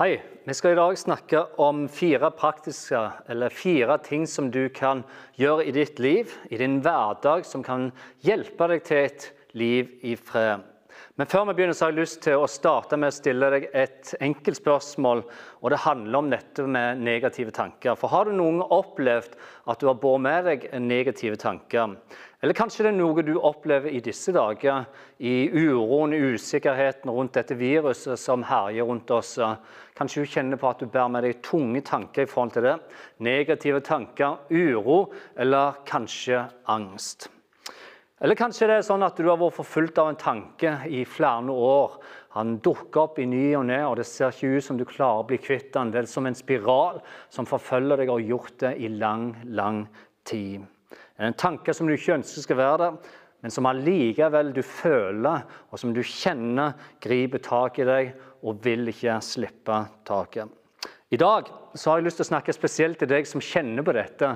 Hei. Vi skal i dag snakke om fire praktiske, eller fire ting som du kan gjøre i ditt liv, i din hverdag, som kan hjelpe deg til et liv i fred. Men før vi begynner, så har jeg lyst til å starte med å stille deg et enkelt spørsmål. og Det handler om dette med negative tanker. For Har du noen opplevd at du har båret med deg negative tanker? Eller kanskje det er noe du opplever i disse dager, i uroen, i usikkerheten rundt dette viruset som herjer rundt oss. Kanskje du kjenner på at du bærer med deg tunge tanker i forhold til det. Negative tanker, uro eller kanskje angst. Eller kanskje det er sånn at du har vært forfulgt av en tanke i flere år. Han dukker opp i ny og ne, og det ser ikke ut som du klarer å bli kvitt den. Det er som en spiral som forfølger deg og har gjort det i lang, lang tid. Det er en tanke som du ikke ønsker skal være der, men som allikevel du føler, og som du kjenner griper tak i deg og vil ikke slippe taket. I dag så har jeg lyst til å snakke spesielt til deg som kjenner på dette,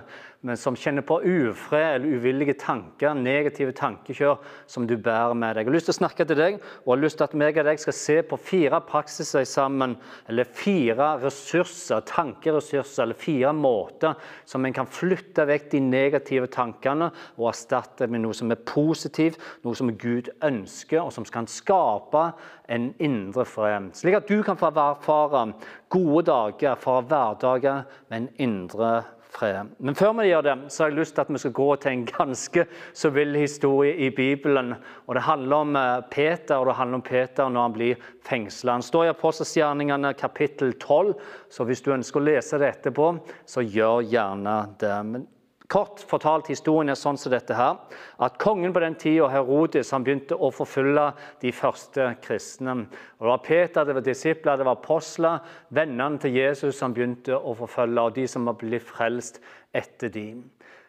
men som kjenner på ufred eller uvillige tanker, negative tankekjør som du bærer med deg. Jeg har lyst til å snakke til deg, og har lyst til at meg og deg skal se på fire praksiser sammen, eller fire ressurser, tankeressurser, eller fire måter som en kan flytte vekk de negative tankene og erstatte med noe som er positivt, noe som Gud ønsker, og som kan skape en indre fred. Slik at du kan få erfare gode dager fra hverdager med en indre fred. Men før vi gjør det, så har jeg lyst til at vi skal gå til en ganske så vill historie i Bibelen. Og Det handler om eh, Peter og det handler om Peter når han blir fengsla. Han står i Apostelsgjerningene kapittel 12, så hvis du ønsker å lese det etterpå, så gjør gjerne det. Men Kort fortalt historien er sånn som dette her, at Kongen på den tida, Herodes, han begynte å forfølge de første kristne. Og Det var Peter, det var disipler, det var apostler, vennene til Jesus han begynte å forfølge, og de som var blitt frelst etter dem.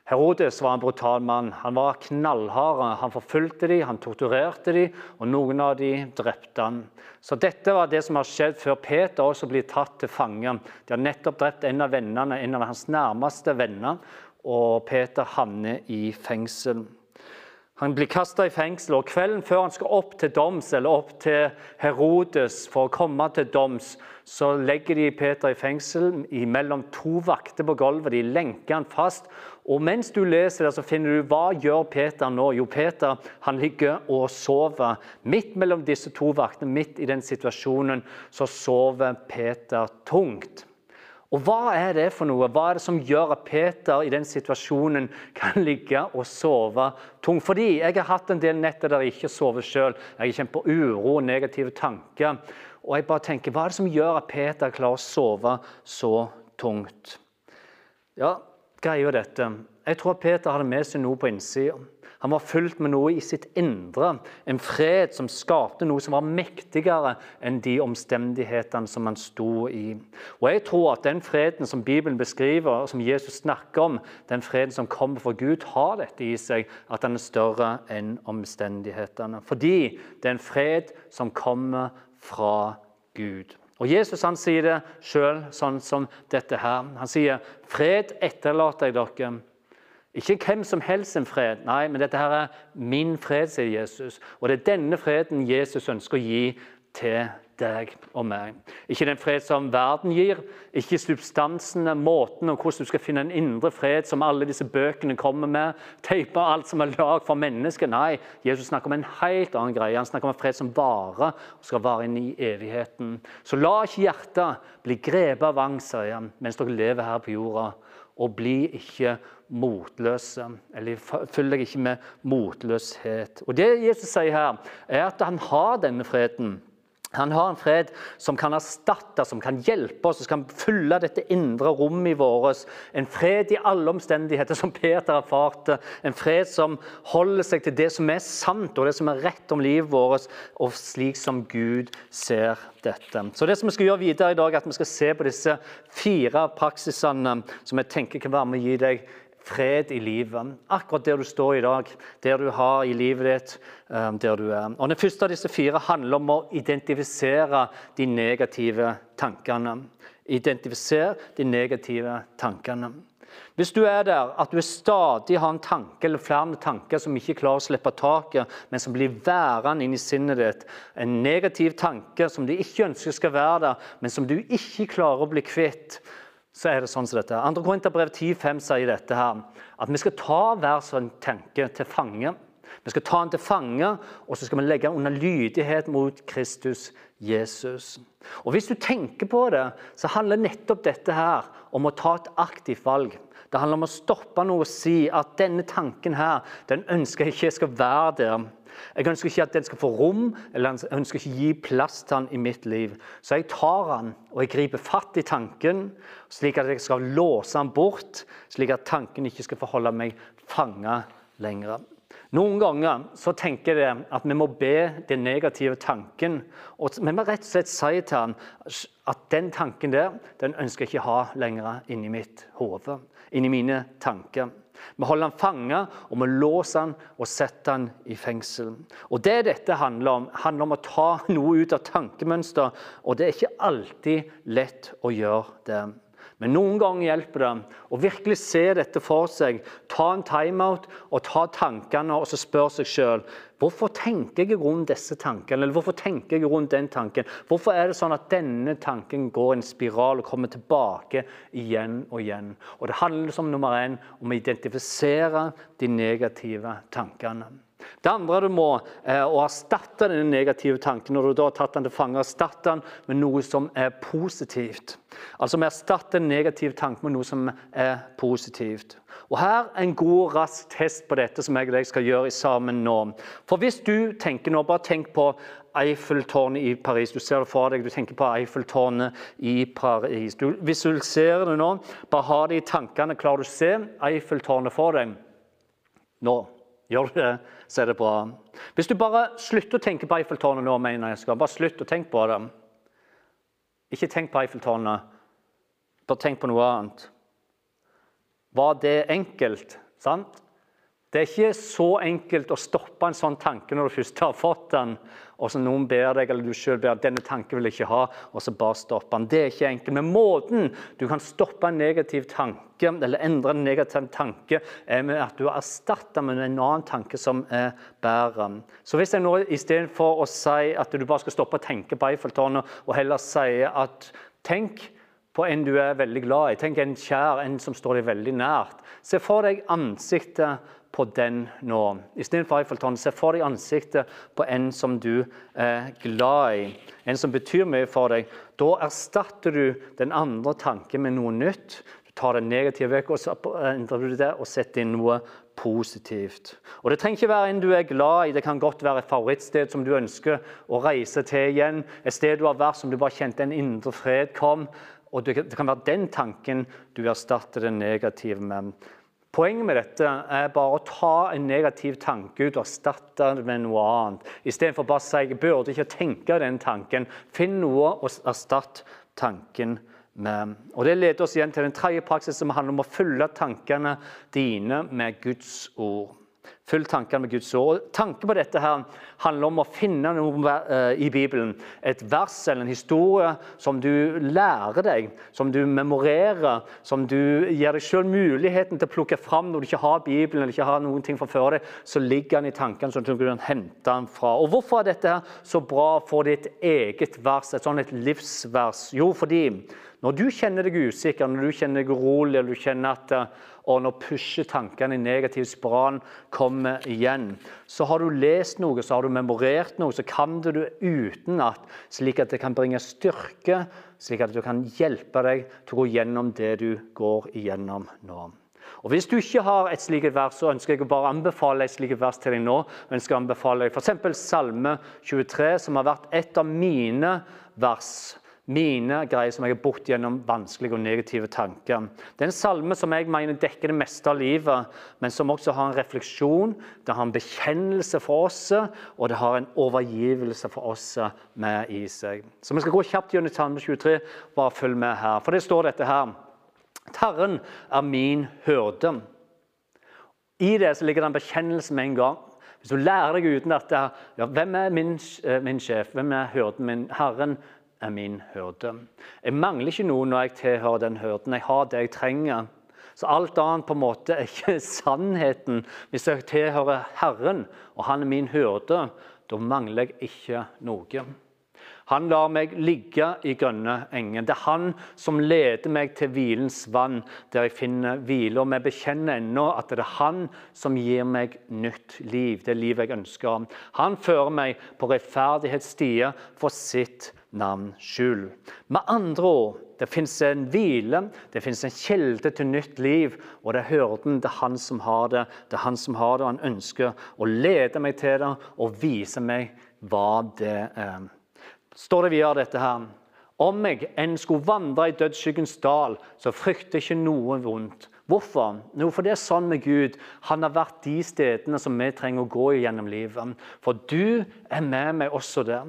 Herodes var en brutal mann. Han var knallhard. Han forfulgte dem, han torturerte dem, og noen av dem drepte han. Så Dette var det som har skjedd før Peter også blir tatt til fange. De har nettopp drept en av vennene, en av hans nærmeste venner og Peter havner i fengsel. Han blir kasta i fengsel, og kvelden før han skal opp til doms, eller opp til Herodes for å komme til doms, så legger de Peter i fengsel mellom to vakter på gulvet. De lenker han fast. Og Mens du leser det, så finner du hva gjør Peter nå? Jo, Peter han ligger og sover. Midt mellom disse to vaktene, midt i den situasjonen, så sover Peter tungt. Og hva er det for noe? Hva er det som gjør at Peter i den situasjonen kan ligge og sove tungt? Fordi jeg har hatt en del netter der jeg ikke sover sjøl. Jeg kjenner på uro og negative tanker. Og jeg bare tenker, Hva er det som gjør at Peter klarer å sove så tungt? Ja, greia er dette. Jeg tror at Peter hadde med seg noe på innsida. Han var fulgt med noe i sitt indre. En fred som skapte noe som var mektigere enn de omstendighetene som han sto i. Og Jeg tror at den freden som Bibelen beskriver, og som Jesus snakker om, den freden som kommer fra Gud, har dette i seg, at den er større enn omstendighetene. Fordi det er en fred som kommer fra Gud. Og Jesus han sier det sjøl sånn som dette her. Han sier, 'Fred etterlater jeg dere.' Ikke hvem som helst en fred, nei, men dette her er min fred, sier Jesus. Og det er denne freden Jesus ønsker å gi til deg og meg. Ikke den fred som verden gir, ikke substansene, måten og hvordan du skal finne en indre fred som alle disse bøkene kommer med. teiper alt som er lag for mennesker. Nei, Jesus snakker om en helt annen greie. Han snakker om en fred som varer og skal vare inn i evigheten. Så la ikke hjertet bli grepet av angst sier han, mens dere lever her på jorda og bli ikke motløse. Eller følg deg ikke med motløshet. Og Det Jesus sier her, er at han har denne freden. Han har en fred som kan erstatte, som kan hjelpe oss, som kan fylle dette indre rommet i vårt. En fred i alle omstendigheter, som Peter erfarte. En fred som holder seg til det som er sant og det som er rett om livet vårt, og slik som Gud ser dette. Så det som vi skal gjøre videre i dag, er at vi skal se på disse fire praksisene som jeg tenker kan være med å gi deg fred i livet. Akkurat der du står i dag, der du har i livet ditt, eh, der du er. Og Den første av disse fire handler om å identifisere de negative tankene. Identifisere de negative tankene. Hvis du er der at du stadig har en tanke eller flere tanker som ikke klarer å slippe taket, men som blir værende inni sinnet ditt, en negativ tanke som du ikke ønsker skal være der, men som du ikke klarer å bli kvitt, så er det sånn som dette. 2. Korinterbrev 10,5 sier dette her, at vi skal ta hver som tenker, til fange. Vi skal ta den til fange, og så skal vi legge den under lydighet mot Kristus Jesus. Og Hvis du tenker på det, så handler nettopp dette her om å ta et aktivt valg. Det handler om å stoppe noe og si at denne tanken her, den ønsker jeg ikke skal være der. Jeg ønsker ikke at den skal få rom, eller jeg ønsker ikke gi plass til den i mitt liv. Så jeg tar den og jeg griper fatt i tanken, slik at jeg skal låse den bort, slik at tanken ikke skal få holde meg fanga lenger. Noen ganger så tenker jeg at vi må be den negative tanken. og Vi må rett og slett si til han at den tanken der den ønsker jeg ikke ha lenger inni mitt hode inn i mine tanker. Vi holder han fanget, og vi låser han og setter han i fengsel. Og Det dette handler om, handler om å ta noe ut av tankemønster, og det er ikke alltid lett å gjøre det. Men noen ganger hjelper det å virkelig se dette for seg. Ta en timeout og ta tankene og så spør seg sjøl hvorfor tenker jeg rundt disse tankene, eller hvorfor tenker jeg rundt den tanken. Hvorfor er det sånn at denne tanken går i en spiral og kommer tilbake igjen og igjen. Og Det handler som nummer én om å identifisere de negative tankene. Det andre du må, er å erstatte den negative tanken. Når du da har tatt den til fange, erstatte den med noe som er positivt. Altså Vi erstatter en negativ tanke med noe som er positivt. Og Her er en god, rask test på dette som jeg og deg skal gjøre sammen nå. For Hvis du tenker nå, bare tenk på Eiffeltårnet i Paris. Du ser det for deg, du tenker på Eiffeltårnet i Paris. Du visualiserer det nå. Bare ha det i tankene. Klarer du å se Eiffeltårnet for deg? Nå. Gjør du det, så er det bra. Hvis du bare slutter å tenke på Eiffeltårnet nå, mener jeg skal bare slutt å tenke på det. Ikke tenk på Eiffeltårnet, bare tenk på noe annet. Var det enkelt? sant? Det er ikke så enkelt å stoppe en sånn tanke når du først har fått den, og så noen ber deg, eller du selv ber denne tanken vil jeg ikke ha, og så bare stoppe den. Det er ikke enkelt. Men måten du kan stoppe en negativ tanke, eller endre en negativ tanke, er med at du erstatter med en annen tanke som er bedre. Så hvis jeg nå istedenfor å si at du bare skal stoppe å tenke på Eiffeltårnet, og heller sier at tenk på en du er veldig glad i. Tenk en kjær, en som står deg veldig nært. Se for deg ansiktet på den nå. Istedenfor Eiffeltårnet, se for deg ansiktet på en som du er glad i, en som betyr mye for deg. Da erstatter du den andre tanken med noe nytt. Du tar det negative vekk og og setter inn noe positivt. Og Det trenger ikke være en du er glad i, det kan godt være et favorittsted som du ønsker å reise til igjen. Et sted du har vært som du bare kjente en indre fred kom. Og Det kan være den tanken du erstatter den negative med. Poenget med dette er bare å ta en negativ tanke ut og erstatte den med noe annet. Istedenfor bare å si jeg burde ikke tenke den tanken. Finn noe å erstatte tanken med. Og Det leder oss igjen til den tredje praksisen som handler om å fylle tankene dine med Guds ord. Følg tankene med Guds ord. Tanken på dette her handler om å finne noe eh, i Bibelen. Et vers eller en historie som du lærer deg, som du memorerer, som du gir deg selv muligheten til å plukke fram når du ikke har Bibelen eller ikke har noen ting fra før deg. Så ligger den i tankene, så du kan hente den fra. Og Hvorfor er dette her så bra for ditt eget vers, et sånn et livsvers? Jo, fordi når du kjenner deg usikker, når du kjenner deg urolig, eller du kjenner at eh, og når pushetankene i negativ spiral kommer igjen. Så har du lest noe, så har du memorert noe, så kan du det utenat, slik at det kan bringe styrke, slik at du kan hjelpe deg til å gå gjennom det du går igjennom nå. Og Hvis du ikke har et slikt vers, så ønsker jeg å bare anbefale et slikt vers til deg nå. Jeg ønsker å anbefale deg F.eks. Salme 23, som har vært et av mine vers mine greier som jeg har bort gjennom vanskelige og negative tanker. Det er en salme som jeg mener dekker det meste av livet, men som også har en refleksjon, det har en bekjennelse for oss, og det har en overgivelse for oss med i seg. Så vi skal gå kjapt gjennom Salme 23. Bare følg med her. For det står dette her. Herren er min hyrde. I det så ligger det en bekjennelse med en gang. Hvis du lærer deg uten dette, ja, hvem er min, eh, min sjef? Hvem er hyrden min? Herren er min hyrde. Jeg mangler ikke noe når jeg tilhører den hyrden. Jeg har det jeg trenger. Så alt annet på en måte er ikke sannheten. Hvis jeg tilhører Herren, og Han er min hyrde, da mangler jeg ikke noe. Han lar meg ligge i grønne enger. Det er han som leder meg til hvilens vann, der jeg finner hvile. Og vi bekjenner ennå at det er han som gir meg nytt liv, det livet jeg ønsker. Han fører meg på rettferdighetsstier for sitt navn skyld. Med andre ord, det fins en hvile, det fins en kilde til nytt liv. Og det er hyrden, det er han som har det. Det er han som har det, og han ønsker å lede meg til det og vise meg hva det er står det videre dette her. Om jeg enn skulle vandre i dødsskyggens dal, så frykter ikke noe vondt. Hvorfor? Jo, for det er sånn med Gud. Han har vært de stedene som vi trenger å gå gjennom livet. For du er med meg også der.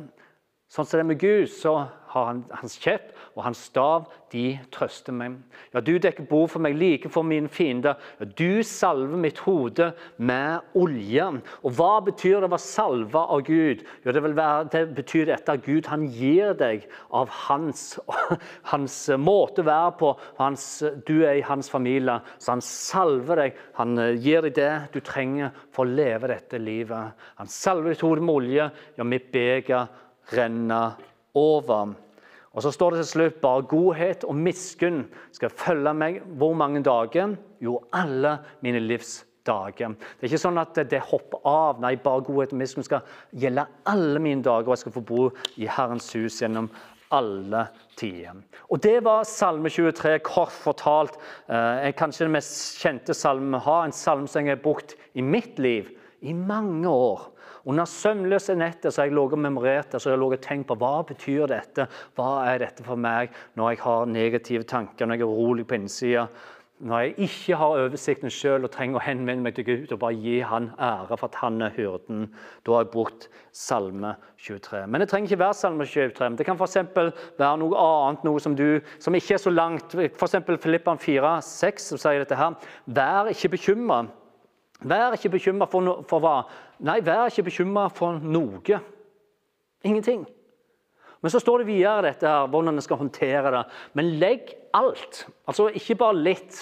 Sånn som det er med Gud, så har han hans kjepp og hans stav, de trøster meg. Ja, du dekker bord for meg like for mine fiender. Ja, du salver mitt hode med olje. Og hva betyr det å være salva av Gud? Ja, det, være, det, betyr dette at Gud han gir deg av hans, hans måte å være på. Hans, du er i hans familie, så han salver deg. Han gir deg det du trenger for å leve dette livet. Han salver ditt hode med olje. Ja, mitt beger renner over. Og så står det til slutt bare godhet og miskunn skal følge meg hvor mange dager? Jo, alle mine livs dager. Det er ikke sånn at det hopper av. Nei, bare godhet og miskunn skal gjelde alle mine dager, og jeg skal få bo i Herrens hus gjennom alle tider. Og Det var Salme 23, kort fortalt. Eh, kanskje den mest kjente salmen vi har. En salme som jeg har brukt i mitt liv i mange år. Under søvnløse netter så har jeg ligget og memorert så jeg og tenkt på hva betyr dette Hva er dette for meg når jeg har negative tanker, når jeg er urolig på innsida? Når jeg ikke har oversikten sjøl og trenger å henvende meg til Gud og bare gi Han ære for at Han er hyrden, da har jeg brukt Salme 23. Men det trenger ikke være Salme 23. Det kan f.eks. være noe annet, noe som, du, som ikke er så langt. F.eks. Filippan 4, 6, som sier dette her. Vær ikke bekymra. Vær ikke bekymra for, no for, hva? Nei, vær ikke bekymra for noe. Ingenting. Men så står det videre dette her, hvordan en skal håndtere det. Men legg alt. Altså ikke bare litt.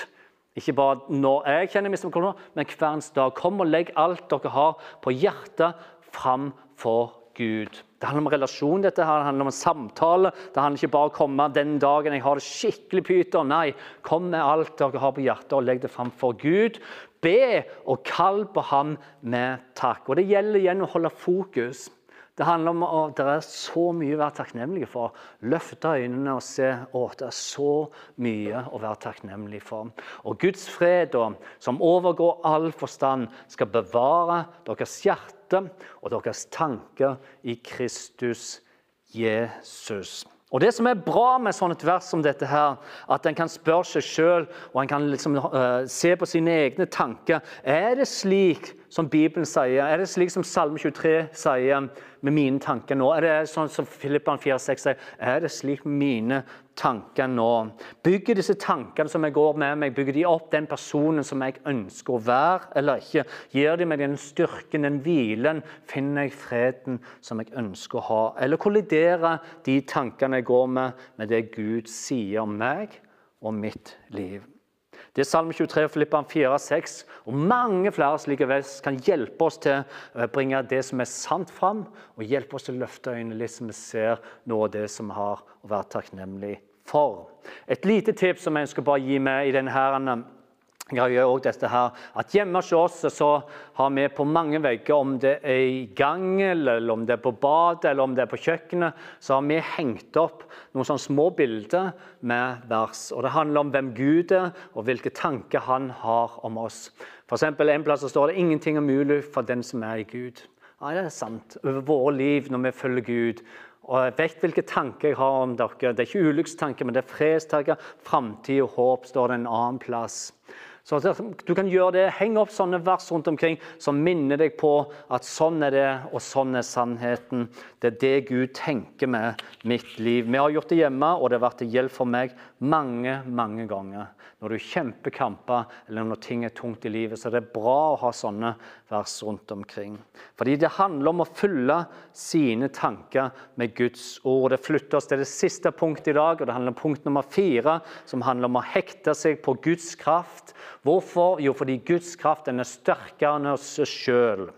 Ikke bare når jeg kjenner misforståelser, men hver dag. Kom og legg alt dere har på hjertet, fram for Gud. Det handler om relasjon, dette her, det handler om samtale. Det handler ikke bare om å komme den dagen jeg har det skikkelig pyton. Nei, kom med alt dere har på hjertet, og legg det fram for Gud. Be og kall på ham med takk. Og Det gjelder igjen å holde fokus. Det handler om at det er så mye å være takknemlig for. Løfte øynene og se at det er så mye å være takknemlig for. Og Guds fred, som overgår all forstand, skal bevare deres hjerte og deres tanker i Kristus Jesus. Og Det som er bra med sånn et vers som dette, her, at en kan spørre seg sjøl og en kan liksom, uh, se på sine egne tanker Er det slik som Bibelen sier? Er det slik som Salme 23 sier med mine tanker nå? Er det sånn som Filippan 4,6 sier? Er det slik mine tanker nå? Bygger disse tankene som jeg går med meg, bygger de opp den personen som jeg ønsker å være, eller ikke? Gir de meg den styrken, den hvilen? Finner jeg freden som jeg ønsker å ha? Eller kolliderer de tankene jeg går med, med det Gud sier om meg og mitt liv? Det er Salme 23, Filippan 4, 6 og mange flere slike vers kan hjelpe oss til å bringe det som er sant, fram, og hjelpe oss til å løfte øynene litt, så vi ser noe av det som har å være takknemlig for. Et lite tips som jeg ønsker bare å gi med i denne jeg gjør også dette her, at Hjemme hos oss så har vi på mange vegger, om det er i gangen, eller om det er på badet eller om det er på kjøkkenet, så har vi hengt opp noen sånne små bilder med vers. Og Det handler om hvem Gud er, og hvilke tanker han har om oss. For eksempel, En plass står det 'ingenting er mulig for den som er i Gud'. Ja, Det er sant. Over våre liv når vi følger Gud. Og jeg vet hvilke tanker jeg har om dere. Det er ikke ulykkestanker, men det er fredstanker. Framtid og håp står det en annen plass. Så Du kan gjøre det. Henge opp sånne vers rundt omkring som minner deg på at sånn er det, og sånn er sannheten. Det er det Gud tenker med mitt liv. Vi har gjort det hjemme, og det har vært til hjelp for meg mange mange ganger. Når du kjemper kamper, eller når ting er tungt i livet, så det er bra å ha sånne vers rundt omkring. Fordi det handler om å fylle sine tanker med Guds ord. Det flytter oss til det siste punktet i dag, og det handler om punkt nummer fire, som handler om å hekte seg på Guds kraft. Hvorfor? Jo, fordi Guds kraft er sterkere enn oss sjøl.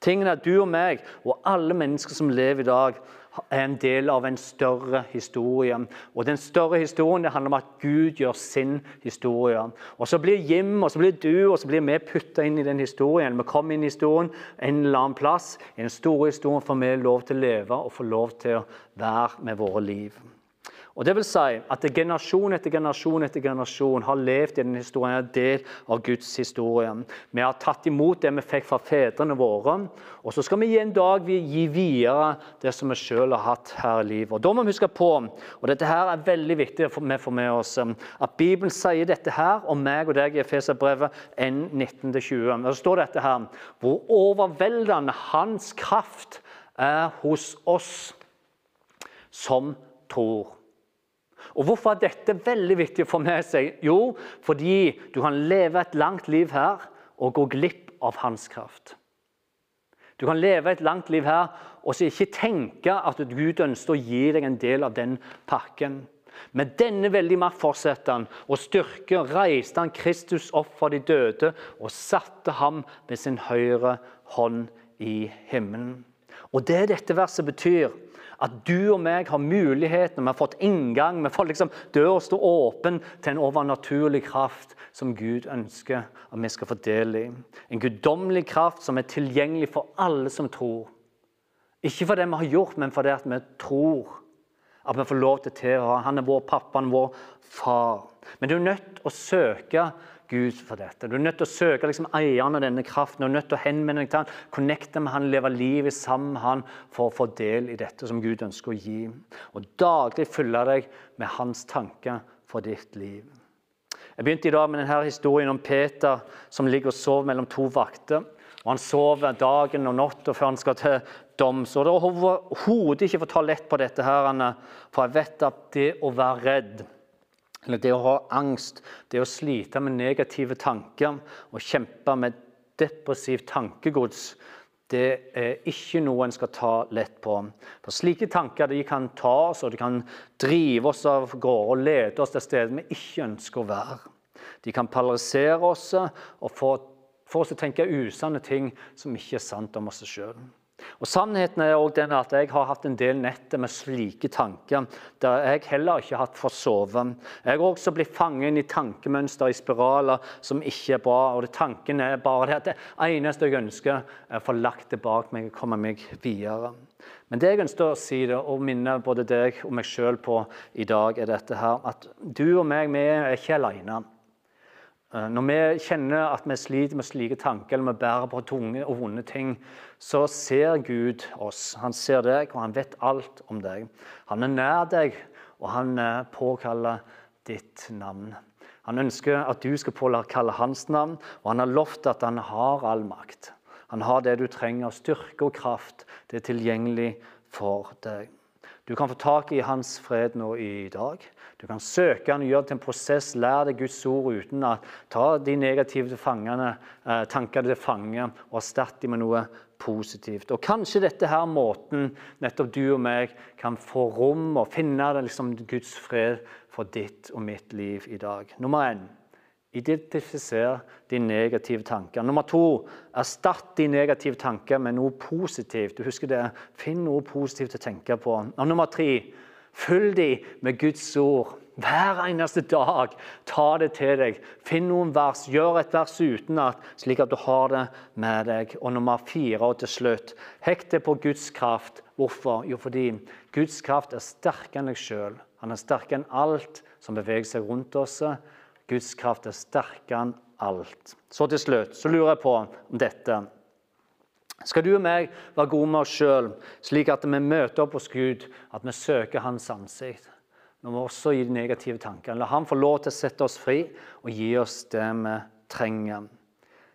Tingene er du og meg og alle mennesker som lever i dag, er en del av en større historie. Og Den større historien det handler om at Gud gjør sin historie. Og Så blir Jim og så blir du og så blir vi putta inn i den historien. Vi kommer inn i historien en eller annen plass. I den store historien får vi lov til å leve og få lov til å være med våre liv. Og det vil si at Generasjon etter generasjon etter generasjon har levd i denne historien, en del av Guds historie. Vi har tatt imot det vi fikk fra fedrene våre, og så skal vi en dag vi gi videre det som vi selv har hatt her i livet. Og Da må vi huske på, og dette her er veldig viktig for vi får med oss, at Bibelen sier dette her om meg og deg i Efeserbrevet 1.19-20. Det står dette her hvor overveldende Hans kraft er hos oss som tror. Og Hvorfor er dette veldig viktig å få med seg? Jo, fordi du kan leve et langt liv her og gå glipp av hans kraft. Du kan leve et langt liv her og så ikke tenke at Gud ønsker å gi deg en del av den pakken. Med denne veldig makt fortsetter han og styrke reiste han Kristus opp fra de døde og satte ham ved sin høyre hånd i himmelen. Og Det dette verset betyr, at du og meg har muligheten, vi har fått inngang, vi får liksom døra stå åpen til en overnaturlig kraft som Gud ønsker at vi skal få del i. En guddommelig kraft som er tilgjengelig for alle som tror. Ikke for det vi har gjort, men for det at vi tror. At vi får lov til å tilhøre. Han er vår pappa, han er vår far. Men du er nødt til å søke Gud for dette. Du er nødt til å søke liksom, eieren av denne kraften. Du er nødt til å henvende deg til han, connecte med han, leve livet sammen med han for å få del i dette som Gud ønsker å gi. Og daglig fylle deg med hans tanker for ditt liv. Jeg begynte i dag med denne historien om Peter som ligger og sover mellom to vakter. Og Han sover dagen og natta før han skal til doms. Og det er overhodet ikke for å ta lett på dette, her, for jeg vet at det å være redd eller det å ha angst, det å slite med negative tanker og kjempe med depressivt tankegods, det er ikke noe en skal ta lett på. For Slike tanker de kan ta oss og de kan drive oss av gårde og lede oss til steder vi ikke ønsker å være. De kan paralysere oss og få, få oss til å tenke usanne ting som ikke er sant om oss sjøl. Og Sannheten er også den at jeg har hatt en del netter med slike tanker der jeg heller ikke har hatt for sove. Jeg har også blitt fanget i tankemønster i spiraler som ikke er bra. og det, Tanken er bare det at det eneste jeg ønsker, er å få lagt det bak meg og komme meg videre. Men det jeg ønsker å si det, og minne både deg og meg sjøl på i dag, er dette her, at du og meg vi er ikke alene. Eh, når vi kjenner at vi sliter med slike tanker eller vi bærer på tunge og vonde ting, så ser Gud oss. Han ser deg, og han vet alt om deg. Han er nær deg, og han eh, påkaller ditt navn. Han ønsker at du skal påkalle hans navn, og han har lovt at han har all makt. Han har det du trenger, styrke og kraft. Det er tilgjengelig for deg. Du kan få tak i hans fred nå i dag. Du kan søke han gjøre det til en prosess. Lær deg Guds ord uten å ta de negative fangene, eh, tankene til fange og erstatte dem med noe positivt. Og Kanskje dette her måten nettopp du og meg kan få rom og finne det, liksom, Guds fred for ditt og mitt liv i dag. Nummer én identifiser de negative tankene. Nummer to erstatt de negative tankene med noe positivt. Du husker det? Finn noe positivt å tenke på. Og nummer tre Følg dem med Guds ord. Hver eneste dag. Ta det til deg. Finn noen vers. Gjør et vers utenat, slik at du har det med deg. Og nummer fire og til slutt hekt det på Guds kraft. Hvorfor? Jo, fordi Guds kraft er sterkere enn deg sjøl. Han er sterkere enn alt som beveger seg rundt oss. Guds kraft er sterkere enn alt. Så til slutt så lurer jeg på om dette. Skal du og meg være gode med oss sjøl, slik at vi møter opp hos Gud, at vi søker Hans ansikt? Når vi også gir de negative tankene. La Han få lov til å sette oss fri og gi oss det vi trenger.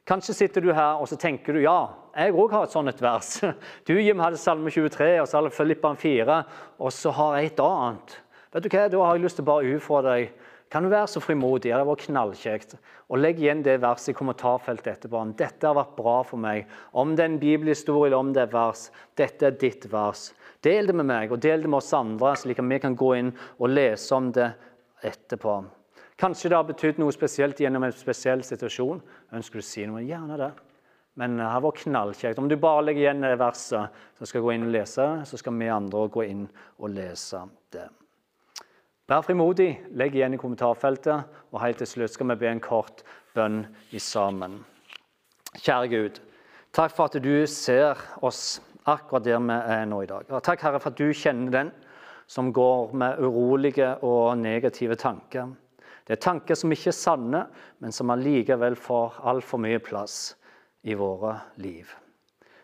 Kanskje sitter du her og så tenker du ja, jeg òg har et sånt et vers. Du Jim, hadde Salme 23 og så hadde Filippan 4, og så har jeg et annet. Vet du hva, Da har jeg lyst til å bare utfordre deg Kan du være så frimodig? Det var knallkjekt. Og legg igjen det verset i kommentarfeltet etterpå. Dette har vært bra for meg. Om det er en bibelhistorie eller om det er vers. Dette er ditt vers. Del det med meg, og del det med oss andre, slik at vi kan gå inn og lese om det etterpå. Kanskje det har betydd noe spesielt gjennom en spesiell situasjon. Ønsker du å si noe? Gjerne det. Men det har vært knallkjekt. Om du bare legger igjen det verset, så skal jeg gå inn og lese, så skal vi andre gå inn og lese det. Vær frimodig, legg igjen i kommentarfeltet, og helt til slutt skal vi be en kort bønn i sammen. Kjære Gud, takk for at du ser oss akkurat der vi er nå i dag. Og takk, Herre, for at du kjenner den som går med urolige og negative tanker. Det er tanker som ikke er sanne, men som allikevel får altfor mye plass i våre liv.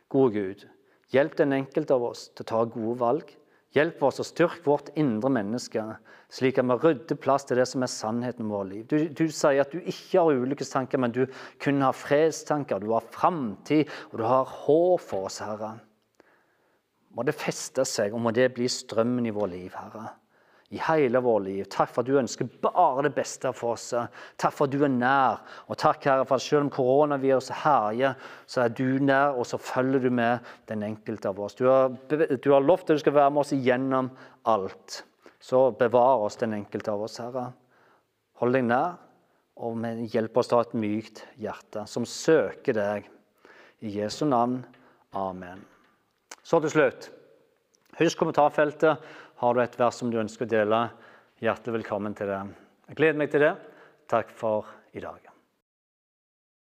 Gode Gud, hjelp den enkelte av oss til å ta gode valg Hjelp oss å styrke vårt indre menneske, slik at vi rydder plass til det som er sannheten om vårt liv. Du, du, sier at du ikke har ulykkestanker, men du kun har fredstanker. Du har framtid, og du har håp for oss, Herre. Må det feste seg, og må det bli strømmen i vårt liv, Herre i hele vårt liv. Takk for at du ønsker bare det beste for oss. Takk for at du er nær. Og takk, Herre, for at selv om koronaviruset herjer, så er du nær, og så følger du med den enkelte av oss. Du har, du har lovt at du skal være med oss igjennom alt. Så bevar oss, den enkelte av oss, Herre. Hold deg nær, og hjelp oss til å ha et mykt hjerte som søker deg. I Jesu navn. Amen. Så til slutt. Husk kommentarfeltet. Har du et vers som du ønsker å dele, hjertelig velkommen til det. Jeg gleder meg til det. Takk for i dag.